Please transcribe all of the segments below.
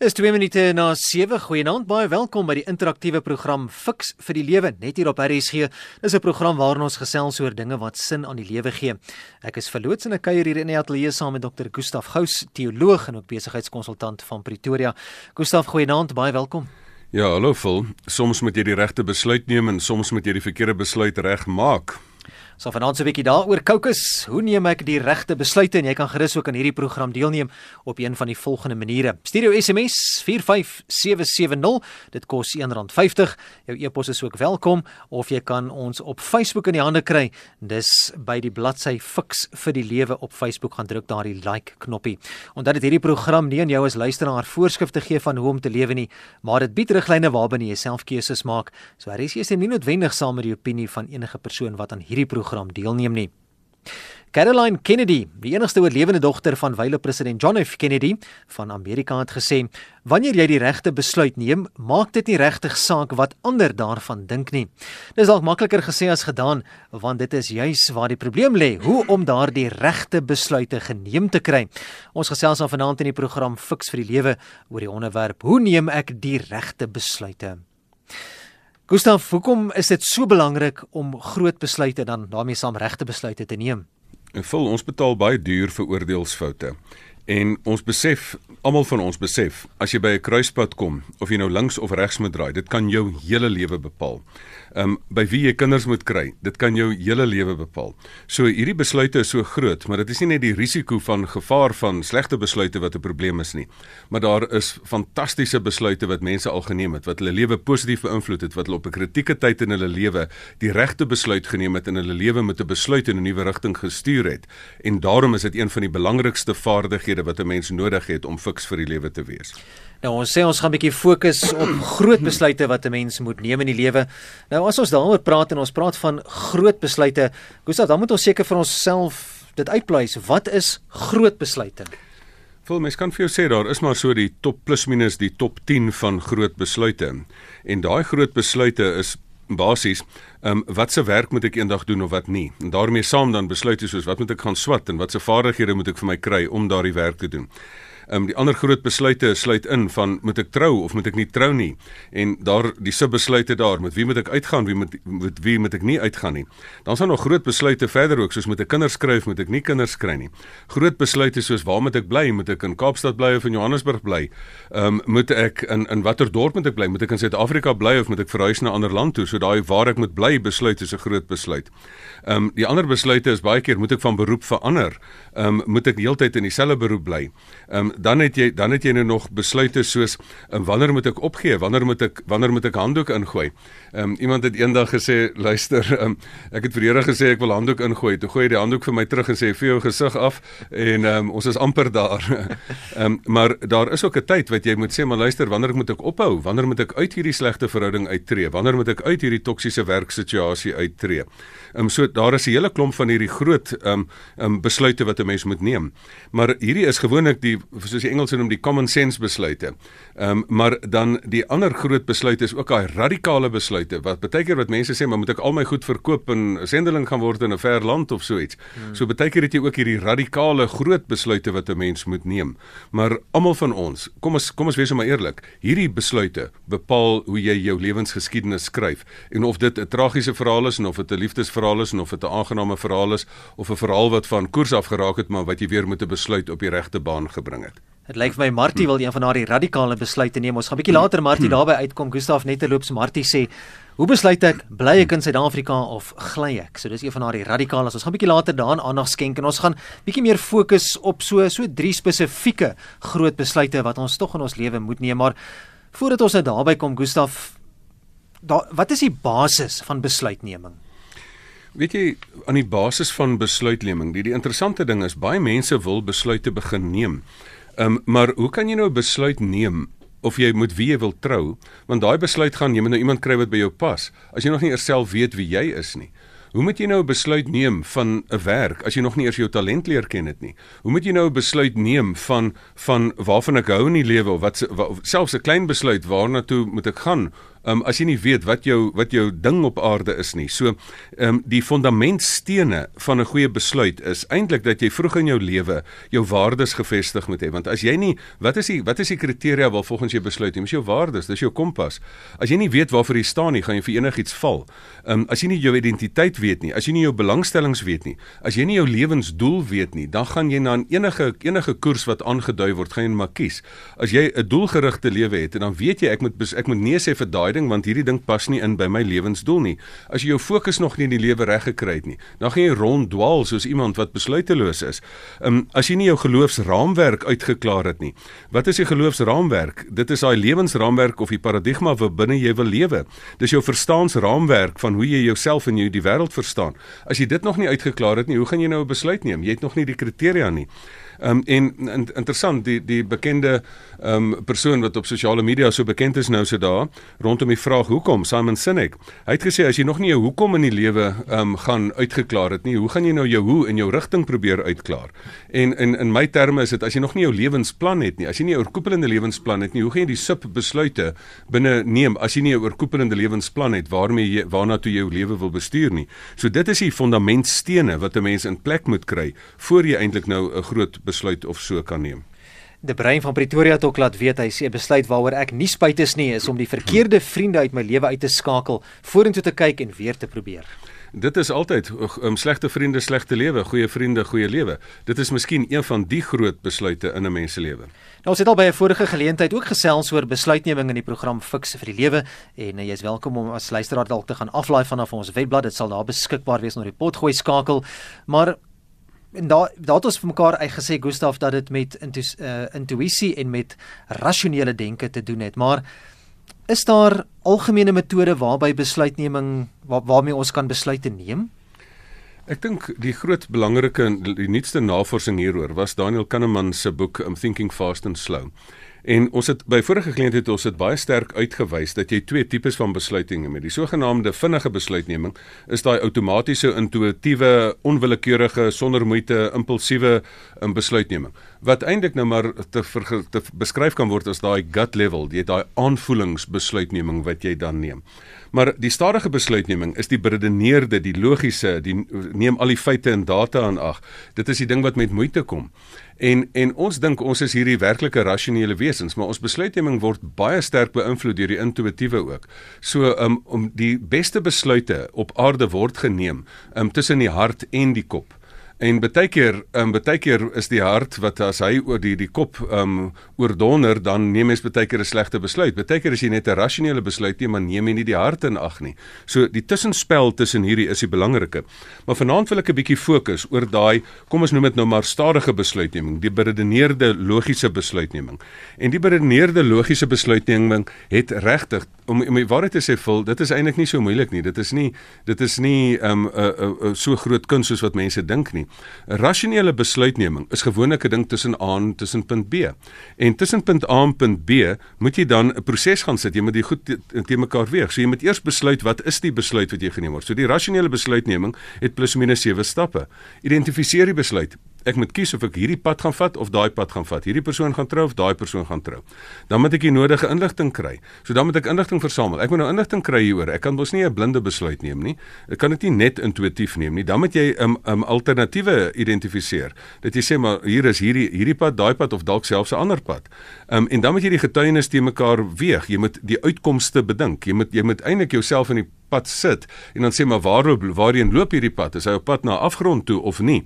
Is 2 minute na 7. Goeienaand, baie welkom by die interaktiewe program Fix vir die Lewe net hier op RSG. Dis 'n program waarin ons gesels oor dinge wat sin aan die lewe gee. Ek is verloots in 'n kuier hier in die ateljee saam met Dr. Gustaf Gous, teoloog en ook besigheidskonsultant van Pretoria. Gustaf, goeienaand, baie welkom. Ja, hallo Phil. Soms moet jy die regte besluit neem en soms moet jy die verkeerde besluit regmaak. So vanaand so 'n bietjie daaroor kokes. Hoe neem ek die regte besluite en jy kan gerus ook aan hierdie program deelneem op een van die volgende maniere. Stuur jou SMS 45770. Dit kos R1.50. Jou e-pos is ook welkom of jy kan ons op Facebook in die hande kry. Dis by die bladsy Fix vir die Lewe op Facebook gaan druk daardie like knoppie. Onthou dat hierdie program nie aan jou as luisteraar voorskrifte gee van hoe om te lewe nie, maar dit bied riglyne waarbinne jy self keuses maak. So hier is jy nie noodwendig saam met die opinie van enige persoon wat aan hierdie program program deelneem nie. Caroline Kennedy, die enigste oorlewende dogter van wyle president John F Kennedy van Amerika het gesê: "Wanneer jy die regte besluit neem, maak dit nie regtig saak wat ander daarvan dink nie." Dis dalk makliker gesê as gedaan, want dit is juis waar die probleem lê, hoe om daardie regte besluite geneem te kry. Ons gesels dan vanaand in die program Fix vir die Lewe oor die onderwerp: Hoe neem ek die regte besluite? Gustav, hoekom is dit so belangrik om groot besluite dan daarmee saam regte besluite te neem? En vul ons betaal baie duur vir oordeelsfoute. En ons besef, almal van ons besef, as jy by 'n kruispunt kom of jy nou links of regs moet draai, dit kan jou hele lewe bepaal um, by wie jy kinders moet kry. Dit kan jou hele lewe bepaal. So hierdie besluite is so groot, maar dit is nie net die risiko van gevaar van slegte besluite wat 'n probleem is nie, maar daar is fantastiese besluite wat mense al geneem het wat hulle lewe positief beïnvloed het, wat hulle op 'n kritieke tyd in hulle lewe die regte besluit geneem het en hulle lewe met 'n besluit in 'n nuwe rigting gestuur het. En daarom is dit een van die belangrikste vaardighede wat 'n mens nodig het om fiks vir die lewe te wees. Nou ons sê ons gaan 'n bietjie fokus op groot besluite wat 'n mens moet neem in die lewe. Nou as ons daaroor praat en ons praat van groot besluite, Gustav, dan moet ons seker vir onsself dit uitpleis. Wat is groot besluite? Vol mens kan vir jou sê daar is maar so die top plus minus die top 10 van groot besluite. En daai groot besluite is basies, ehm um, wat se werk moet ek eendag doen of wat nie. En daarmee saam dan besluite soos wat moet ek gaan swat en wat se vaardighede moet ek vir my kry om daardie werk te doen. Ehm um, die ander groot besluite sluit in van moet ek trou of moet ek nie trou nie. En daar die subbesluite daar, met wie moet ek uitgaan, wie moet met wie moet ek nie uitgaan nie. Dan is daar nog groot besluite verder ook soos moet ek kinders skryf, moet ek nie kinders kry nie. Groot besluite soos waar moet ek bly, moet ek in Kaapstad bly of in Johannesburg bly? Ehm um, moet ek in in watter dorp moet ek bly? Moet ek in Suid-Afrika bly of moet ek verhuis na 'n ander land toe? So daai waar ek moet bly besluit is 'n groot besluit. Ehm um, die ander besluite is baie keer moet ek van beroep verander. Ehm um, moet ek heeltyd in dieselfde beroep bly? Ehm um, dan het jy dan het jy nou nog besluite soos um, wanneer moet ek opgee? Wanneer moet ek wanneer moet ek handdoek ingooi? Ehm um, iemand het eendag gesê, luister, um, ek het vir Here gesê ek wil handdoek ingooi. Toe gooi hy die handdoek vir my terug en sê vir jou gesig af en ehm um, ons is amper daar. Ehm um, maar daar is ook 'n tyd wat jy moet sê, maar luister, wanneer moet ek ophou? Wanneer moet ek uit hierdie slegte verhouding uittreë? Wanneer moet ek uit hierdie toksiese werksituasie uittreë? Ehm um, so daar is 'n hele klomp van hierdie groot ehm um, um, besluite wat 'n mens moet neem. Maar hierdie is gewoonlik die soos die Engelse noem die common sense besluite. Ehm um, maar dan die ander groot besluit is ook daai radikale besluite wat baie keer wat mense sê maar moet ek al my goed verkoop en sendeling gaan word in 'n ver land of so iets. Hmm. So baie keer het jy ook hierdie radikale groot besluite wat 'n mens moet neem. Maar almal van ons, kom ons kom ons wees maar eerlik, hierdie besluite bepaal hoe jy jou lewensgeskiedenis skryf en of dit 'n tragiese verhaal is en of dit 'n liefdesverhaal is en of dit 'n aangename verhaal is of 'n verhaal wat van koers af geraak het maar wat jy weer moet 'n besluit op die regte baan gebring het. Dit lyk vir my Martie wil een van daardie radikale besluite neem. Ons gaan 'n bietjie later Martie daarbey uitkom. Gustaf netterloops Martie sê, "Hoe besluit ek bly ek in Suid-Afrika of gly ek?" So dis een van daardie radikale. Ons gaan 'n bietjie later daaraan aandag skenk en ons gaan bietjie meer fokus op so so drie spesifieke groot besluite wat ons tog in ons lewe moet neem. Maar voordat ons nou daarby kom, Gustaf, da, wat is die basis van besluitneming? Weet jy aan die basis van besluitneming, die die interessante ding is baie mense wil besluite begin neem. Ehm um, maar hoe kan jy nou 'n besluit neem of jy moet wie jy wil trou? Want daai besluit gaan jy moet nou iemand kry wat by jou pas. As jy nog nie eers self weet wie jy is nie. Hoe moet jy nou 'n besluit neem van 'n werk as jy nog nie eers jou talent leer ken het nie? Hoe moet jy nou 'n besluit neem van van waarvan ek hou in die lewe of wat, wat selfs 'n klein besluit waarna toe moet ek gaan um, as jy nie weet wat jou wat jou ding op aarde is nie. So ehm um, die fondamentstene van 'n goeie besluit is eintlik dat jy vroeg in jou lewe jou waardes gevestig moet hê. Want as jy nie wat is die wat is die kriteria waar volgens jy besluit? Jy moet jou waardes dis jou kompas. As jy nie weet waarvoor jy staan nie gaan jy vir enigiets val. Um, as jy nie jou identiteit weet nie as jy nie jou belangstellings weet nie as jy nie jou lewensdoel weet nie dan gaan jy na enige enige koers wat aangedui word gaan jy maar kies. As jy 'n doelgerigte lewe het en dan weet jy ek moet ek moet nee sê vir daai ding want hierdie ding pas nie in by my lewensdoel nie. As jy jou fokus nog nie in die lewe reg gekry het nie dan gaan jy ronddwaal soos iemand wat besluiteloos is. Um, as jy nie jou geloofsraamwerk uitgeklaar het nie wat is die geloofsraamwerk? Dit is daai lewensraamwerk of die paradigma binne jy wil lewe. Dis jou verstaansraamwerk van hoe jy jouself en jy die wêreld verstaan. As jy dit nog nie uitgeklaar het nie hoe gaan jy nou 'n besluit neem? Jy het nog nie die kriteria nie. Ehm um, en, en interessant die die bekende ehm um, persoon wat op sosiale media so bekend is nou so daar rondom die vraag hoekom Simon Sinek. Hy het gesê as jy nog nie jou hoekom in die lewe ehm um, gaan uitgeklaar het nie, hoe gaan jy nou jou hoe in jou rigting probeer uitklaar? En in in my terme is dit as jy nog nie jou lewensplan het nie, as jy nie 'n oorkoepelende lewensplan het nie, hoe gaan jy die sub besluite binne neem as jy nie 'n oorkoepelende lewensplan het waarmee jy waarna toe jou lewe wil bestuur nie? So dit is die fondamentstene wat 'n mens in plek moet kry voor jy eintlik nou 'n groot besluit of so kan neem. De Brein van Pretoria het ook laat weet hy sê 'n besluit waaroor ek nie spyt is nie is om die verkeerde vriende uit my lewe uit te skakel, vorentoe te kyk en weer te probeer. Dit is altyd um, slegte vriende, slegte lewe, goeie vriende, goeie lewe. Dit is miskien een van die groot besluite in 'n mens se lewe. Nou ons het al by 'n vorige geleentheid ook gesels oor besluitneming in die program Fix vir die Lewe en uh, jy's welkom om as luisteraar dalk te gaan aflaai vanaf ons webblad. Dit sal daar beskikbaar wees onder die potgooi skakel. Maar en daar daar het ons vir mekaar uitgesê Gustaf dat dit met intu, uh, intuïsie en met rasionele denke te doen het maar is daar algemene metode waarby besluitneming waar, waarmee ons kan besluite neem Ek dink die groot belangrike die nuutste navorsing hieroor was Daniel Kahneman se boek I'm Thinking Fast and Slow. En ons het by vorige geleenthede ons het baie sterk uitgewys dat jy twee tipes van besluitneming het. Die sogenaamde vinnige besluitneming is daai outomatiese, intuïtiewe, onwillekeurige, sonder moeite, impulsiewe um, besluitneming wat eintlik nou maar te, ver, te beskryf kan word as daai gut level, jy daai aanvoelingsbesluitneming wat jy dan neem. Maar die stadige besluitneming is die beredeneerde, die logiese, die neem al die feite en data aan ag. Dit is die ding wat met moeite kom. En en ons dink ons is hierdie werklike rasionele wesens, maar ons besluitneming word baie sterk beïnvloed deur die intuïtiewe ook. So um, om die beste besluite op aarde word geneem um, tussen die hart en die kop. En baie keer, ehm um, baie keer is die hart wat as hy oor die die kop ehm um, oordonder, dan neem mens baie keer 'n slegte besluit. Baie keer is jy net 'n rasionele besluit nie, maar neem jy nie die hart in ag nie. So die tussenspel tussen hierdie is die belangrike. Maar vanaand wil ek 'n bietjie fokus oor daai, kom ons noem dit nou maar stadige besluitneming, die beredeneerde logiese besluitneming. En die beredeneerde logiese besluitneming het regtig om om die waarheid te sê, vol, dit is eintlik nie so moeilik nie. Dit is nie dit is nie ehm um, 'n uh, uh, uh, so groot kuns soos wat mense dink nie. Rasionele besluitneming is gewoonlik 'n ding tussen A en tussen punt B. En tussen punt A en punt B moet jy dan 'n proses gaan sit. Jy moet dit goed te, te mekaar weeg. So jy moet eers besluit wat is die besluit wat jy geneem word. So die rasionele besluitneming het plus minus 7 stappe. Identifiseer die besluit ek moet kies of ek hierdie pad gaan vat of daai pad gaan vat. Hierdie persoon gaan trou of daai persoon gaan trou. Dan moet ek die nodige inligting kry. So dan moet ek inligting versamel. Ek moet nou inligting kry hieroor. Ek kan mos nie 'n blinde besluit neem nie. Ek kan dit nie net intuïtief neem nie. Dan moet jy 'n um, 'n um, alternatiewe identifiseer. Dat jy sê maar hier is hierdie hierdie pad, daai pad of dalk selfs 'n ander pad. Um, en dan moet jy die getuienis te mekaar weeg. Jy moet die uitkomste bedink. Jy moet jy moet eintlik jouself in die pad sit en dan sê maar waar waarheen loop hierdie pad? Is hy op pad na afgrond toe of nie?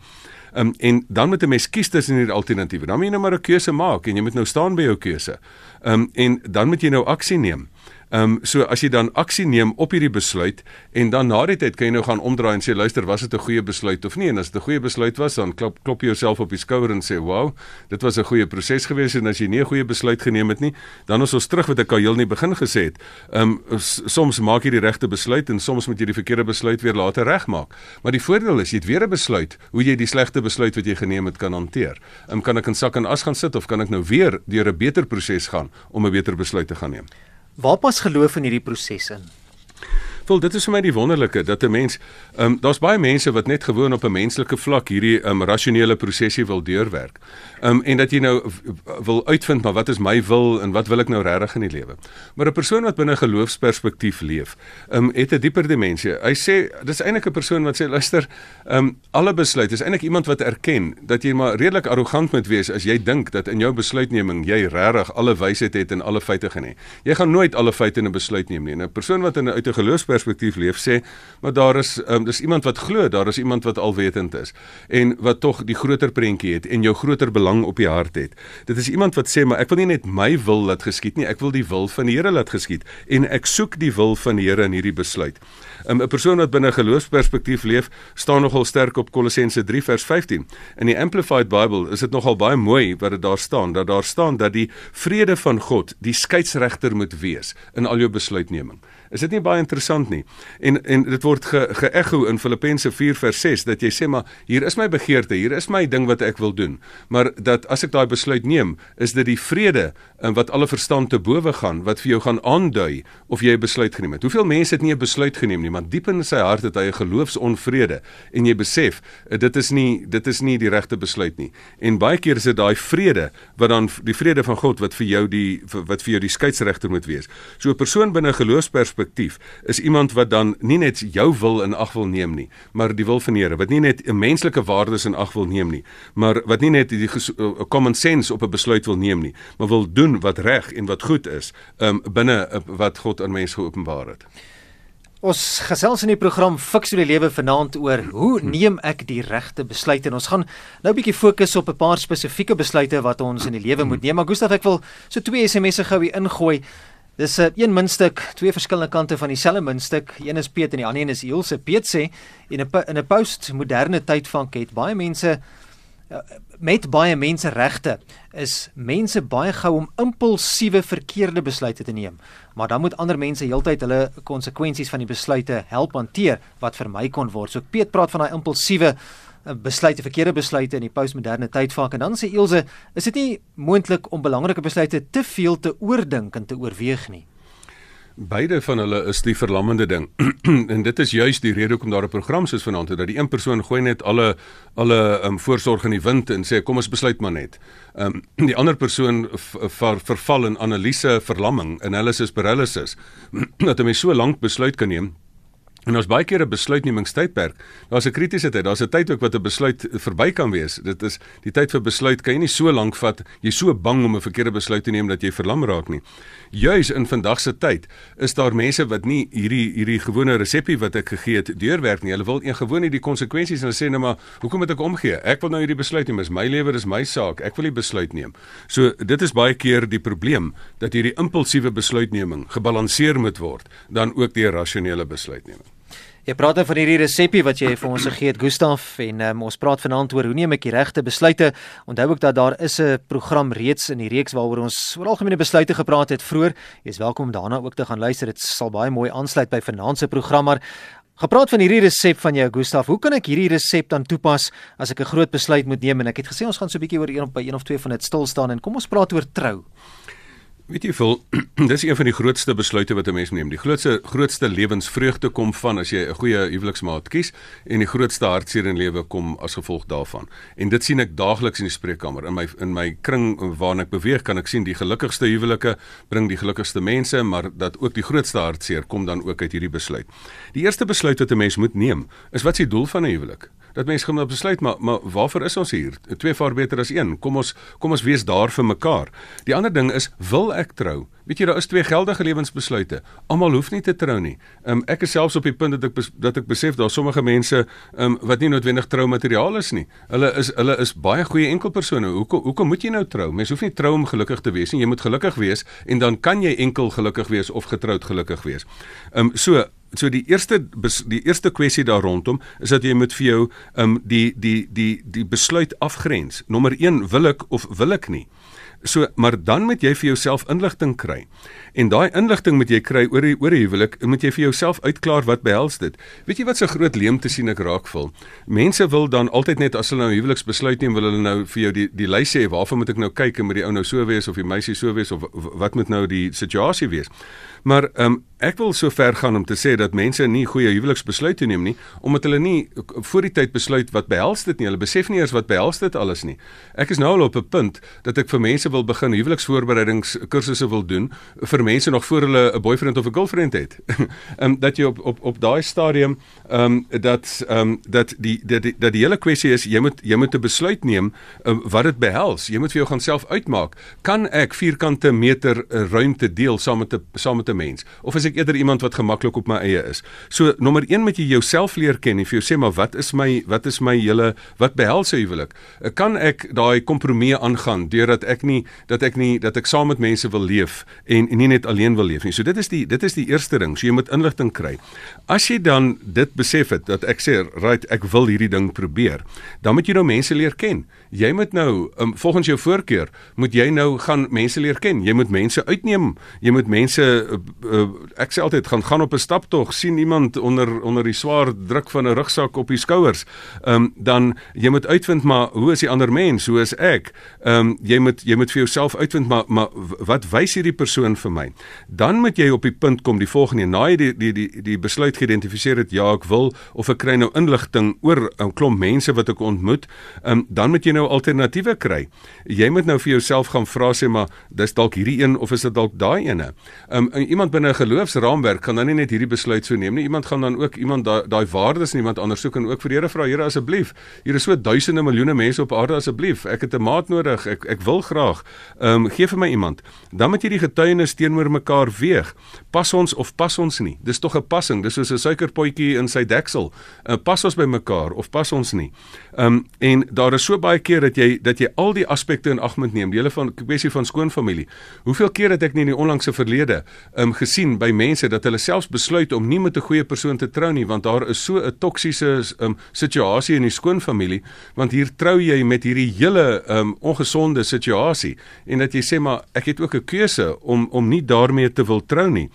Um, en dan moet 'n mens kies tussen hierdie alternatiewe. Dan moet jy nou maar 'n keuse maak en jy moet nou staan by jou keuse. Um, en dan moet jy nou aksie neem. Ehm um, so as jy dan aksie neem op hierdie besluit en dan na die tyd kan jy nou gaan omdraai en sê luister, was dit 'n goeie besluit of nie? En as dit 'n goeie besluit was, dan klop klop jy jouself op die skouer en sê, "Wow, dit was 'n goeie proses geweest." En as jy nie 'n goeie besluit geneem het nie, dan is ons terug wat ek al heel nie begin gesê het. Ehm um, soms maak jy die regte besluit en soms moet jy die verkeerde besluit weer later regmaak. Maar die voordeel is jy het weer 'n besluit hoe jy die slegte besluit wat jy geneem het kan hanteer. Ehm um, kan ek in sak en as gaan sit of kan ek nou weer deur 'n beter proses gaan om 'n beter besluit te gaan neem? Waar pas geloof in hierdie proses in? Wel, dit is vir my die wonderlike dat 'n mens ehm um, daar's baie mense wat net gewoon op 'n menslike vlak hierdie ehm um, rasionele prosesie wil deurwerk. Ehm um, en dat jy nou wil uitvind maar wat is my wil en wat wil ek nou regtig in die lewe. Maar 'n persoon wat binne geloofsperspektief leef, ehm um, het 'n dieper dimensie. Hy sê dis eintlik 'n persoon wat sê luister, ehm um, alle besluite is eintlik iemand wat erken dat jy maar redelik arrogant moet wees as jy dink dat in jou besluitneming jy regtig alle wysheid het en alle feite genê. Jy gaan nooit alle feite in 'n besluit neem nie. 'n Persoon wat in 'n uit 'n geloofsperspektief leef sê, maar daar is um, dis iemand wat glo, daar is iemand wat alwetend is en wat tog die groter prentjie het en jou groter belang op die hart het. Dit is iemand wat sê, maar ek wil nie net my wil laat geskied nie, ek wil die wil van die Here laat geskied en ek soek die wil van die Here in hierdie besluit. 'n um, persoon wat binne geloofsperspektief leef, staan nogal sterk op Kolossense 3 vers 15. In die Amplified Bible is dit nogal baie mooi wat dit daar staan, dat daar staan dat die vrede van God die skeieregter moet wees in al jou besluitneming. Is dit nie baie interessant nie? En en dit word ge in Filippense 4 vers 6 dat jy sê maar hier is my begeerte, hier is my ding wat ek wil doen. Maar dat as ek daai besluit neem, is dit die vrede in wat alle verstand te bowe gaan wat vir jou gaan aandui of jy 'n besluit geneem het. Hoeveel mense het nie 'n besluit geneem nie, maar diep in sy hart het hy 'n geloofsonvrede en jy besef eh, dit is nie dit is nie die regte besluit nie. En baie keer is dit daai vrede wat dan die vrede van God wat vir jou die wat vir jou die skeieregter moet wees. So 'n persoon binne 'n geloofsperspektief is iemand wat dan nie net jou wil in ag wil neem nie, maar die wil van die Here, wat nie net menslike waardes in ag wil neem nie, maar wat nie net die eh, common sense op 'n besluit wil neem nie, maar wil doen wat reg en wat goed is, um binne uh, wat God aan mense geopenbaar het. Ons gesels in die program Fix vir die lewe vanaand oor hoe neem ek die regte besluite en ons gaan nou 'n bietjie fokus op 'n paar spesifieke besluite wat ons in die lewe moet neem. Maar Gustaf, ek wil so twee SMS'e gou hier ingooi. Dis 'n uh, een muntstuk, twee verskillende kante van dieselfde muntstuk. Een is Piet en die ander een is Ilse. Piet sê in 'n in 'n postmoderne tydvank het baie mense uh, met baie mense regte is mense baie gou om impulsiewe verkeerde besluite te neem maar dan moet ander mense heeltyd hulle konsekwensies van die besluite help hanteer wat vermy kon word. So Piet praat van daai impulsiewe eh, besluite, verkeerde besluite in die postmoderne tydvak en dan sê Ilse, is dit nie moontlik om belangrike besluite te veel te oordink en te oorweeg nie? Beide van hulle is die verlammende ding. en dit is juis die rede hoekom daar 'n program soos vanaand is dat die een persoon gooi net alle alle um, voorsorg in die wind en sê kom ons besluit maar net. Ehm um, die ander persoon ver, verval in analise verlamming, analysis paralysis. dat hy so lank besluit kan neem En ons baie keer 'n besluitnemingstydperk. Daar's 'n kritiese tyd. Daar's 'n tyd ook wat 'n besluit verby kan wees. Dit is die tyd vir besluit kan jy nie so lank vat. Jy's so bang om 'n verkeerde besluit te neem dat jy verlam raak nie. Juis in vandag se tyd is daar mense wat nie hierdie hierdie gewone resepie wat ek gegee het deurwerk nie. Hulle wil een gewoon nie die konsekwensies en hulle sê net maar, "Hoekom moet ek omgee? Ek wil nou hierdie besluit neem. Dis my lewe, dis my saak. Ek wil die besluit neem." So dit is baie keer die probleem dat hierdie impulsiewe besluitneming gebalanseer moet word dan ook die rasionele besluitneming. Jy praat dan van hierdie resepie wat jy vir ons gegee het Gustaf en um, ons praat vanaand oor hoe neem ek die regte besluite. Onthou ook dat daar is 'n program reeds in die reeks waaroor ons oor algemene besluite gepraat het vroeër. Jy is welkom daarna ook te gaan luister. Dit sal baie mooi aansluit by vanaand se program maar Gepraat van hierdie resep van jou Gustaf, hoe kan ek hierdie resep dan toepas as ek 'n groot besluit moet neem en ek het gesê ons gaan so 'n bietjie oor een op by een of twee van dit stil staan en kom ons praat oor trou. Weet jy veel, dis een van die grootste besluite wat 'n mens neem. Die grootste grootste lewensvreugde kom van as jy 'n goeie huweliksmaat kies en die grootste hartseer in lewe kom as gevolg daarvan. En dit sien ek daagliks in die spreekkamer. In my in my kring waarin ek beweeg, kan ek sien die gelukkigste huwelike bring die gelukkigste mense, maar dat ook die grootste hartseer kom dan ook uit hierdie besluit. Die eerste besluit wat 'n mens moet neem, is wat is die doel van 'n huwelik? dat mense gaan besluit maar maar waarvoor is ons hier? Twee vaar beter as een. Kom ons kom ons wees daar vir mekaar. Die ander ding is wil ek trou? Weet jy daar is twee geldige lewensbesluite. Almal hoef nie te trou nie. Um, ek is selfs op die punt dat ek dat ek besef daar sommige mense um, wat nie noodwendig troumateriaal is nie. Hulle is hulle is baie goeie enkelpersone. Hoekom hoekom moet jy nou trou? Mens hoef nie trou om gelukkig te wees nie. Jy moet gelukkig wees en dan kan jy enkel gelukkig wees of getroud gelukkig wees. Ehm um, so so die eerste die eerste kwessie daar rondom is dat jy moet vir jou um die die die die besluit afgrens. Nommer 1 wil ek of wil ek nie. So, maar dan moet jy vir jouself inligting kry. En daai inligting moet jy kry oor die oor die huwelik, moet jy vir jouself uitklaar wat behels dit. Weet jy wat so groot leemte sien ek raakvol? Mense wil dan altyd net as hulle nou huweliksbesluit neem, wil hulle nou vir jou die die lys sê waarvoor moet ek nou kyk en moet die ou nou so wees of die meisie so wees of wat moet nou die situasie wees. Maar ehm um, ek wil so ver gaan om te sê dat mense nie goeie huweliksbesluite neem nie omdat hulle nie voor die tyd besluit wat behels dit nie. Hulle besef nie eers wat behels dit alles nie. Ek is nou al op 'n punt dat ek vir mense wil begin huweliksvoorbereidingskursusse wil doen vir mense nog voor hulle 'n boyfriend of 'n girlfriend het. Ehm um, dat jy op op op daai stadium ehm um, dat ehm um, dat die dat die, dat die hele kwessie is jy moet jy moet 'n besluit neem um, wat dit behels. Jy moet vir jou gaan self uitmaak. Kan ek vierkante meter uh, ruimte deel saam met 'n saam met 'n mens of is ek eerder iemand wat gemaklik op my eie is? So nommer 1 moet jy jouself leer ken en vir jou sê maar wat is my wat is my hele wat behels hy huwelik? Kan ek daai kompromie aangaan deurdat ek nie dat ek nie dat ek saam met mense wil leef en, en nie net alleen wil leef nie. So dit is die dit is die eerste ding. So jy moet inligting kry. As jy dan dit besef het dat ek sê right ek wil hierdie ding probeer, dan moet jy nou mense leer ken. Jy moet nou um, volgens jou voorkeur moet jy nou gaan mense leer ken. Jy moet mense uitneem. Jy moet mense uh, uh, ek sê altyd gaan gaan op 'n staptog, sien iemand onder onder die swaar druk van 'n rugsak op die skouers. Ehm um, dan jy moet uitvind maar hoe is die ander mens? Hoe is ek? Ehm um, jy moet jy moet vir jouself uitvind maar maar wat wys hierdie persoon vir my? Dan moet jy op die punt kom die volgende na jy die die die die besluit geïdentifiseer het ja, ek wil of ek kry nou inligting oor 'n klomp mense wat ek ontmoet. Um, dan moet jy nou alternatiewe kry. Jy moet nou vir jouself gaan vra sê maar dis dalk hierdie een of is dit dalk daai ene? Um, iemand binne 'n geloofsraamwerk kan dan nie net hierdie besluit so neem nie. Iemand gaan dan ook iemand daai daai waardes in iemand anders soek en ook vir die Here vra, Here asseblief, hier is so duisende miljoene mense op aarde asseblief. Ek het 'n maat nodig. Ek ek wil graag. Ehm um, gee vir my iemand. Dan moet jy die getuienis teenoor mekaar weeg. Pas ons of pas ons nie? Dis tog 'n passing. Dis soos 'n suikerpotjie in sy deksel. Uh, pas ons by mekaar of pas ons nie? Ehm um, en daar is so baie keer dat jy dat jy al die aspekte in ag moet neem. Die hele van kwessie van skoonfamilie. Hoeveel keer het ek nie in die onlangse verlede ehm um, gesien by mense dat hulle selfs besluit om nie met 'n goeie persoon te trou nie want daar is so 'n toksiese um, situasie in die skoonfamilie want hier trou jy met hierdie hele um, ongesonde situasie en dat jy sê maar ek het ook 'n keuse om om nie daarmee te wil trou nie.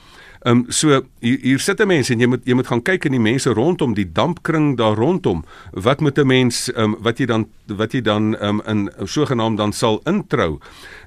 Ehm um, so hier, hier sit 'n mens en jy moet jy moet gaan kyk in die mense rondom die dampkring daar rondom. Wat moet 'n mens um, wat jy dan wat jy dan um, in sogenaamd dan sal introu.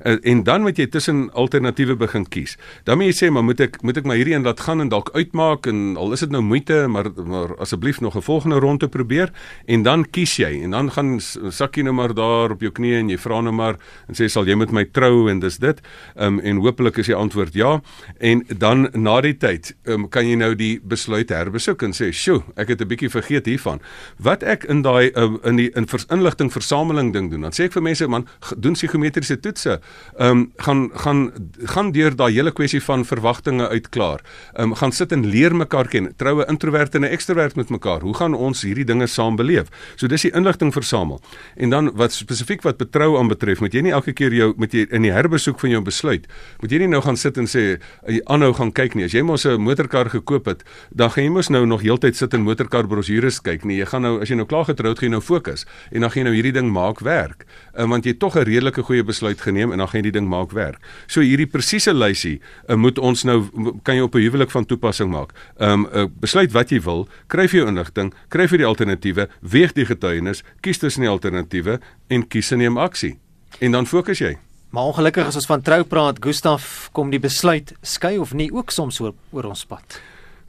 Uh, en dan moet jy tussen alternatiewe begin kies. Dan moet jy sê maar moet ek moet ek maar hierdie een laat gaan en dalk uitmaak en al is dit nou moeite maar maar asseblief nog 'n volgende ronde probeer en dan kies jy en dan gaan sak jy nou maar daar op jou knieë en jy vra nou maar en sê sal jy met my trou en dis dit. Ehm um, en hopelik is die antwoord ja en dan na die tyd um, kan jy nou die besluit herbesoek en sê, "Sjoe, ek het 'n bietjie vergeet hiervan." Wat ek in daai um, in die in inligting versameling ding doen, dan sê ek vir mense, "Man, doen psigometriese toetse. Ehm um, gaan gaan gaan deur daai hele kwessie van verwagtinge uitklaar. Ehm um, gaan sit en leer mekaar ken. Troue introvert en 'n ekstrovert met mekaar. Hoe gaan ons hierdie dinge saam beleef?" So dis die inligting versamel. En dan wat spesifiek wat betrou aanbetref, moet jy nie elke keer jou met jy in die herbesoek van jou besluit, moet jy nie nou gaan sit en sê, "Aanhou gaan kyk nie." As jy mos 'n motorkar gekoop het, dan gaan jy mos nou nog heeltyd sit en motorkar brosjures kyk nie. Jy gaan nou as jy nou klaar getroud gaan jy nou fokus en dan gaan jy nou hierdie ding maak werk. Uh, want jy tog 'n redelike goeie besluit geneem en dan gaan jy die ding maak werk. So hierdie presiese lysie uh, moet ons nou kan jy op 'n huwelik van toepassing maak. Um uh, besluit wat jy wil, kry vir jou inligting, kry vir die alternatiewe, weeg die getuienis, kies tussen die alternatiewe en kies en neem aksie. En dan fokus jy. Maar ongelukkig as ons van trou praat, Gustaf, kom die besluit skei of nie ook soms oor, oor ons pad.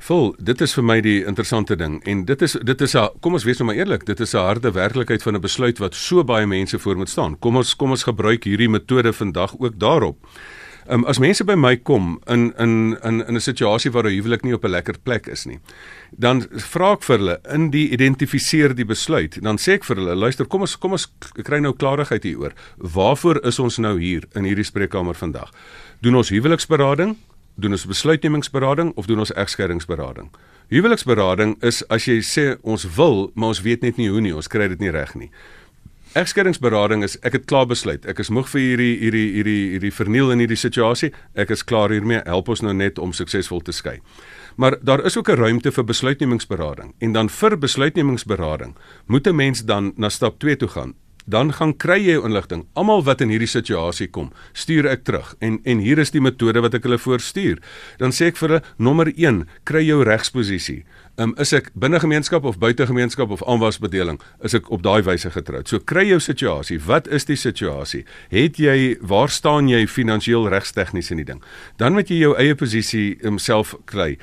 Vol, dit is vir my die interessante ding en dit is dit is 'n kom ons wees nou maar eerlik, dit is 'n harde werklikheid van 'n besluit wat so baie mense voor moet staan. Kom ons kom ons gebruik hierdie metode vandag ook daarop. Um, as mense by my kom in in in in 'n situasie waar 'n huwelik nie op 'n lekker plek is nie, dan vra ek vir hulle in die identifiseer die besluit. Dan sê ek vir hulle, luister, kom ons kom ons kry nou klarigheid hieroor. Waarvoor is ons nou hier in hierdie spreekkamer vandag? Doen ons huweliksberading? Doen ons besluitnemingsberading of doen ons egskeidingsberading? Huweliksberading is as jy sê ons wil, maar ons weet net nie hoe nie, ons kry dit nie reg nie. Egskeidingsberading is ek het klaar besluit. Ek is moeg vir hierdie hierdie hierdie hierdie verniel in hierdie situasie. Ek is klaar hiermee. Help ons nou net om suksesvol te skei. Maar daar is ook 'n ruimte vir besluitnemingsberading. En dan vir besluitnemingsberading moet 'n mens dan na stap 2 toe gaan. dan gaan kry jy inligting. Almal wat in hierdie situasie kom, stuur ek terug en en hier is die metode wat ek hulle voorstuur. Dan sê ek vir hulle nommer 1, kry jou regsposisie. Um, is ek binne gemeenskap of buite gemeenskap of aanwasbedeling is ek op daai wyse getroud. So kry jou situasie. Wat is die situasie? Het jy waar staan jy finansiëel regstegnies in die ding? Dan moet jy jou eie posisie homself um, kry.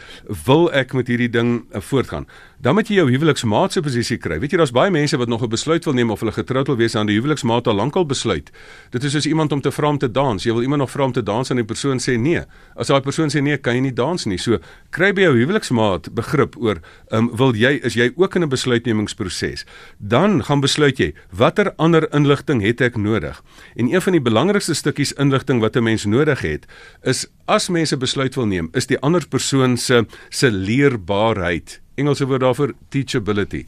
Wil ek met hierdie ding uh, voortgaan? Dan moet jy jou huweliksmaat se posisie kry. Weet jy daar's baie mense wat nog 'n besluit wil neem of hulle getroud wil wees aan die huweliksmaat al lankal besluit. Dit is soos iemand om te vra om te dans. Jy wil iemand nog vra om te dans en die persoon sê nee. As daai persoon sê nee, kan jy nie dans nie. So kry by jou huweliksmaat begrip oor um, wil jy is jy ook in 'n besluitnemingsproses. Dan gaan besluit jy watter ander inligting het ek nodig. En een van die belangrikste stukkies inligting wat 'n mens nodig het is as mense besluit wil neem, is die ander persoon se se leerbaarheid Engelse woord daarvoor teachability.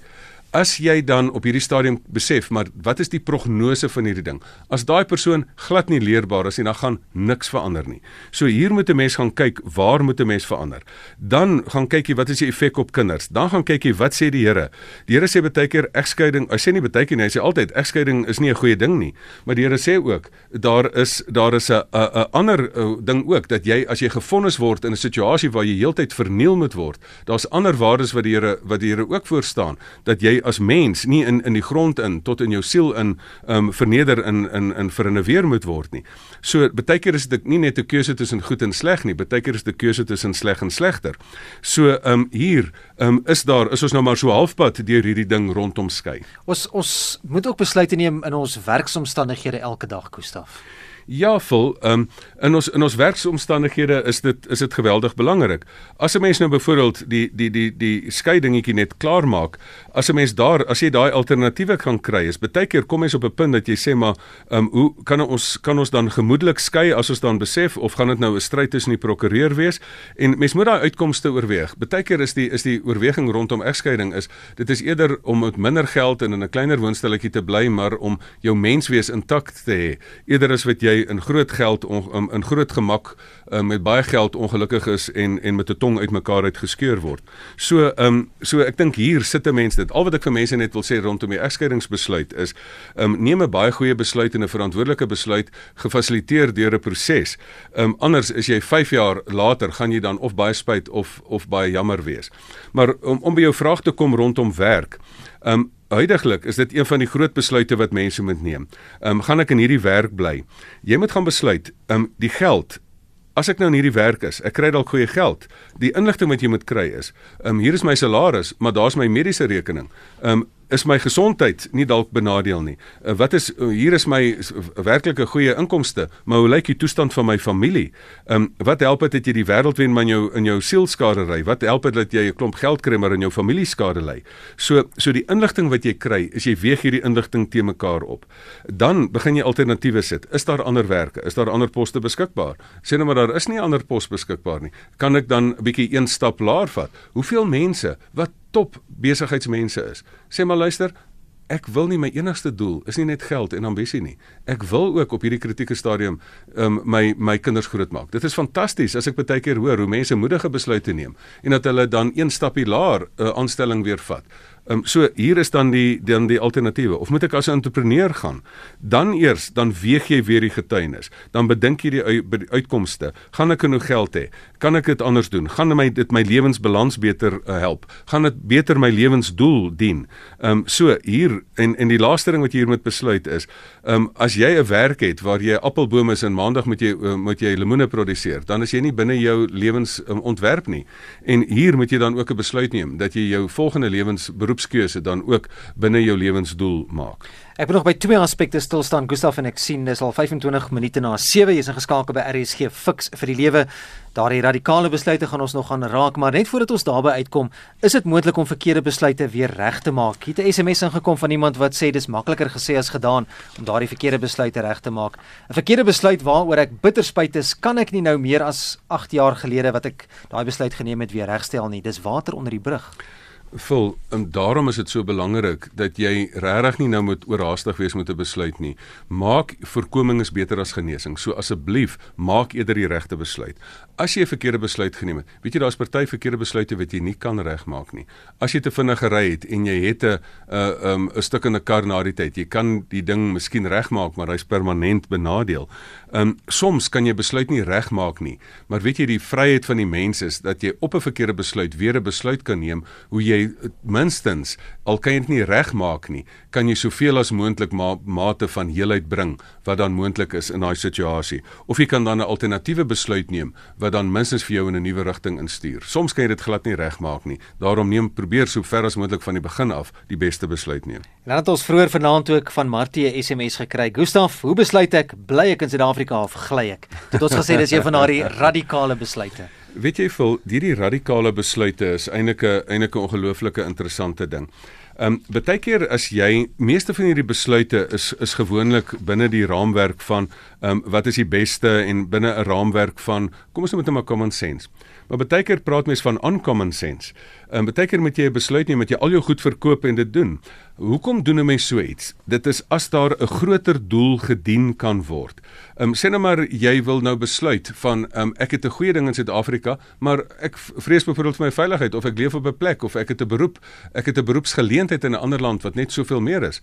As jy dan op hierdie stadium besef, maar wat is die prognose van hierdie ding? As daai persoon glad nie leerbaar is nie, dan gaan niks verander nie. So hier moet 'n mens gaan kyk, waar moet 'n mens verander? Dan gaan kyk jy wat is die effek op kinders? Dan gaan kyk jy wat sê die Here? Die Here sê baie keer egskeiding, hy sê nie baie keer nie, hy sê altyd egskeiding is nie 'n goeie ding nie. Maar die Here sê ook daar is daar is 'n 'n ander a, ding ook dat jy as jy gefonnis word in 'n situasie waar jy heeltyd verniel moet word, daar's ander waardes wat die Here wat die Here ook voor staan dat jy as mens nie in in die grond in tot in jou siel in um verneder in in in verinneweer moet word nie. So baie keer is dit nie net 'n keuse tussen goed en sleg nie, baie keer is dit 'n keuse tussen sleg en slegter. So um hier um is daar is ons nou maar so halfpad deur hierdie ding rondom skei. Ons ons moet ook besluite neem in ons werksomstandighede elke dag, Gustaf. Ja, vol. Ehm um, in ons in ons werksomstandighede is dit is dit geweldig belangrik. As 'n mens nou byvoorbeeld die die die die skeidingetjie net klaar maak, as 'n mens daar as jy daai alternatiewe kan kry, is baie keer kom mens op 'n punt dat jy sê maar ehm um, hoe kan ons kan ons dan gemoedelik skei as ons dan besef of gaan dit nou 'n stryd tussen die prokureur wees? En mens moet daai uitkomste oorweeg. Baie keer is die is die oorweging rondom egskeiding is dit is eerder om met minder geld en in 'n kleiner woonstelletjie te bly, maar om jou menswees intact te hê, eerder as wat jy jy in groot geld in, in groot gemak um, met baie geld ongelukkig is en en met 'n tong uitmekaar uitgeskeur word. So ehm um, so ek dink hier sit 'n mens dit. Al wat ek vir mense net wil sê rondom die egskeidingsbesluit is ehm um, neem 'n baie goeie besluit en 'n verantwoordelike besluit gefasiliteer deur 'n proses. Ehm um, anders is jy 5 jaar later gaan jy dan of baie spyt of of baie jammer wees. Maar om om by jou vraag te kom rondom werk. Ehm um, Huidiglik is dit een van die groot besluite wat mense moet neem. Ehm um, gaan ek in hierdie werk bly? Jy moet gaan besluit, ehm um, die geld As ek nou in hierdie werk is, ek kry dalk goeie geld. Die inligting wat jy moet kry is, ehm um, hier is my salaris, maar daar's my mediese rekening. Ehm um, is my gesondheid nie dalk benadeel nie. Uh, wat is uh, hier is my werklike goeie inkomste, maar hoe lyk die toestand van my familie? Ehm um, wat help dit dat jy die wêreld wen maar in jou in jou siel skade ry? Wat help dit dat jy 'n klomp geld kry maar in jou familie skade ly? So so die inligting wat jy kry, is jy weeg hierdie inligting te mekaar op. Dan begin jy alternatiewe sit. Is daar ander werke? Is daar ander poste beskikbaar? Sê nou maar daar is nie ander pos beskikbaar nie. Kan ek dan 'n bietjie een stap laer vat? Hoeveel mense wat top besigheidsmense is. Sê maar luister, ek wil nie my enigste doel is nie net geld en ambisie nie. Ek wil ook op hierdie kritieke stadium um, my my kinders grootmaak. Dit is fantasties as ek baie keer hoor hoe mense moedige besluite neem en dat hulle dan een stappie laer 'n uh, eh, aanstelling weer vat. Ehm um, so hier is dan die dan die alternatiewe. Of moet ek as 'n entrepreneur gaan? Dan eers dan weeg jy weer die getuienis. Dan bedink jy die, uit, die uitkomste. Gaan ek genoeg geld hê? Kan ek dit anders doen? Gaan my dit my lewensbalans beter uh, help? Gaan dit beter my lewensdoel dien? Ehm um, so hier en en die laaste ding wat jy hier moet besluit is, ehm um, as jy 'n werk het waar jy appelbome is en maandag moet jy uh, moet jy lemoene produseer, dan is jy nie binne jou lewens um, ontwerp nie. En hier moet jy dan ook 'n besluit neem dat jy jou volgende lewens beroepskeuse dan ook binne jou lewensdoel maak. Ek wil nog by twee aspekte stil staan Gustaf en ek sien dis al 25 minute na 7 jy's ingeskakel by RSG Fix vir die lewe. Daardie radikale besluite gaan ons nog gaan raak, maar net voordat ons daarby uitkom, is dit moontlik om verkeerde besluite weer reg te maak. Hier het 'n SMS ingekom van iemand wat sê dis makliker gesê as gedaan om daardie verkeerde besluite reg te maak. 'n Verkeerde besluit waaroor ek bitter spyt is, kan ek nie nou meer as 8 jaar gelede wat ek daai besluit geneem het weer regstel nie. Dis water onder die brug. Vul, en daarom is dit so belangrik dat jy regtig nie nou moet oorhaastig wees met 'n besluit nie. Maak voorkoming is beter as genesing. So asseblief, maak eerder die regte besluit. As jy 'n verkeerde besluit geneem het, weet jy daar's party verkeerde besluite wat jy nie kan regmaak nie. As jy te vinnig gery het en jy het 'n 'n uh, um, 'n stuk in 'n kar na die tyd, jy kan die ding miskien regmaak, maar hy's permanent benadeel. Um soms kan jy besluit nie regmaak nie, maar weet jy die vryheid van die mens is dat jy op 'n verkeerde besluit weer 'n besluit kan neem hoe jy minstens al kan jy dit nie regmaak nie, kan jy soveel as moontlik ma mate van heelheid bring wat dan moontlik is in daai situasie. Of jy kan dan 'n alternatiewe besluit neem wat dan minstens vir jou in 'n nuwe rigting instuur. Soms kan jy dit glad nie regmaak nie. Daarom neem probeer so ver as moontlik van die begin af die beste besluit neem. En dan het ons vroeër vanaand ook van Martie 'n SMS gekry. Gustaf, hoe besluit ek? Bly ek in Suid-Afrika of gly ek? Dit ons gesê dis een van daardie radikale besluite. Weet jy vir hierdie radikale besluite is eintlik 'n eintlik 'n ongelooflike interessante ding. Ehm um, baie keer as jy meeste van hierdie besluite is is gewoonlik binne die raamwerk van ehm um, wat is die beste en binne 'n raamwerk van kom ons noem dit maar common sense. Maar baie keer praat mense van uncommon sense. Ehm um, baie keer moet jy 'n besluit neem met jy al jou goed verkoop en dit doen. Hoekom doen 'n mens so iets? Dit is as daar 'n groter doel gedien kan word. Ehm um, sê nou maar jy wil nou besluit van ehm um, ek het 'n goeie ding in Suid-Afrika, maar ek vrees byvoorbeeld vir my veiligheid of ek leef op 'n plek of ek het 'n beroep, ek het 'n beroepsgeleentheid in 'n ander land wat net soveel meer is.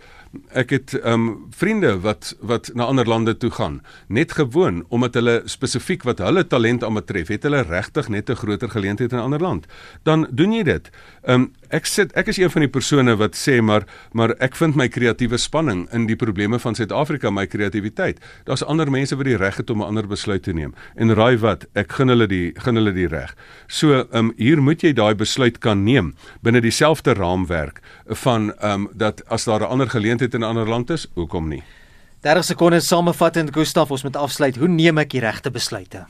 Ek het ehm um, vriende wat wat na ander lande toe gaan, net gewoon omdat hulle spesifiek wat hulle talent aanbetref, het hulle regtig net 'n groter geleentheid in 'n ander land. Dan doen jy dit. Um, ek sit ek is een van die persone wat sê maar maar ek vind my kreatiewe spanning in die probleme van Suid-Afrika, my kreatiwiteit. Daar's ander mense wat die reg het om 'n ander besluit te neem. En raai wat, ek gun hulle die gun hulle die reg. So, ehm um, hier moet jy daai besluit kan neem binne dieselfde raamwerk van ehm um, dat as daar 'n ander geleentheid in 'n ander land is, hoekom nie? 30 sekondes samevattend Gustaf, ons moet afsluit. Hoe neem ek die regte besluite?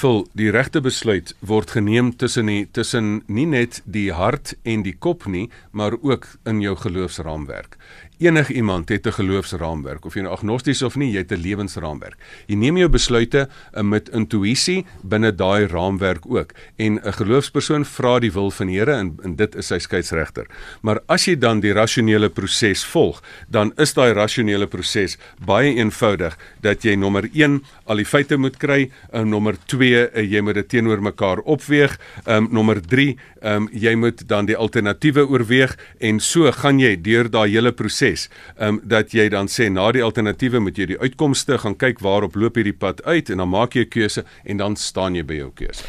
Vol die regte besluit word geneem tussen die tussen nie net die hart en die kop nie, maar ook in jou geloofsraamwerk. Enig iemand het 'n geloofsraamwerk of jy nou agnosties of nie, jy het 'n lewensraamwerk. Jy neem jou besluite uh, met intuïsie binne daai raamwerk ook. En 'n geloofspersoon vra die wil van Here en, en dit is sy skeieregter. Maar as jy dan die rasionele proses volg, dan is daai rasionele proses baie eenvoudig dat jy nommer 1 al die feite moet kry, en nommer 2 uh, jy moet dit teenoor mekaar opweeg, um, nommer 3 um, jy moet dan die alternatiewe oorweeg en so gaan jy deur daai hele proses proses. Ehm um, dat jy dan sê na die alternatiewe moet jy die uitkomste gaan kyk waarop loop hierdie pad uit en dan maak jy 'n keuse en dan staan jy by jou keuse.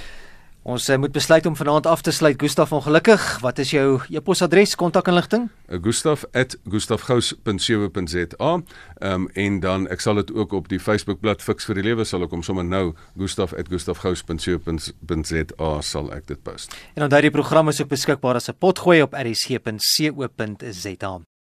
Ons uh, moet besluit om vanaand af te sluit. Gustaf, ongelukkig, wat is jou e-posadres, kontakinligting? Uh, gustaf@gustafgous.co.za. Ehm um, en dan ek sal dit ook op die Facebookblad Fix vir die Lewe sal ek hom sommer nou gustaf@gustafgous.co.za sal ek dit post. En onthou die program is ook beskikbaar as 'n potgooi op rsc.co.za.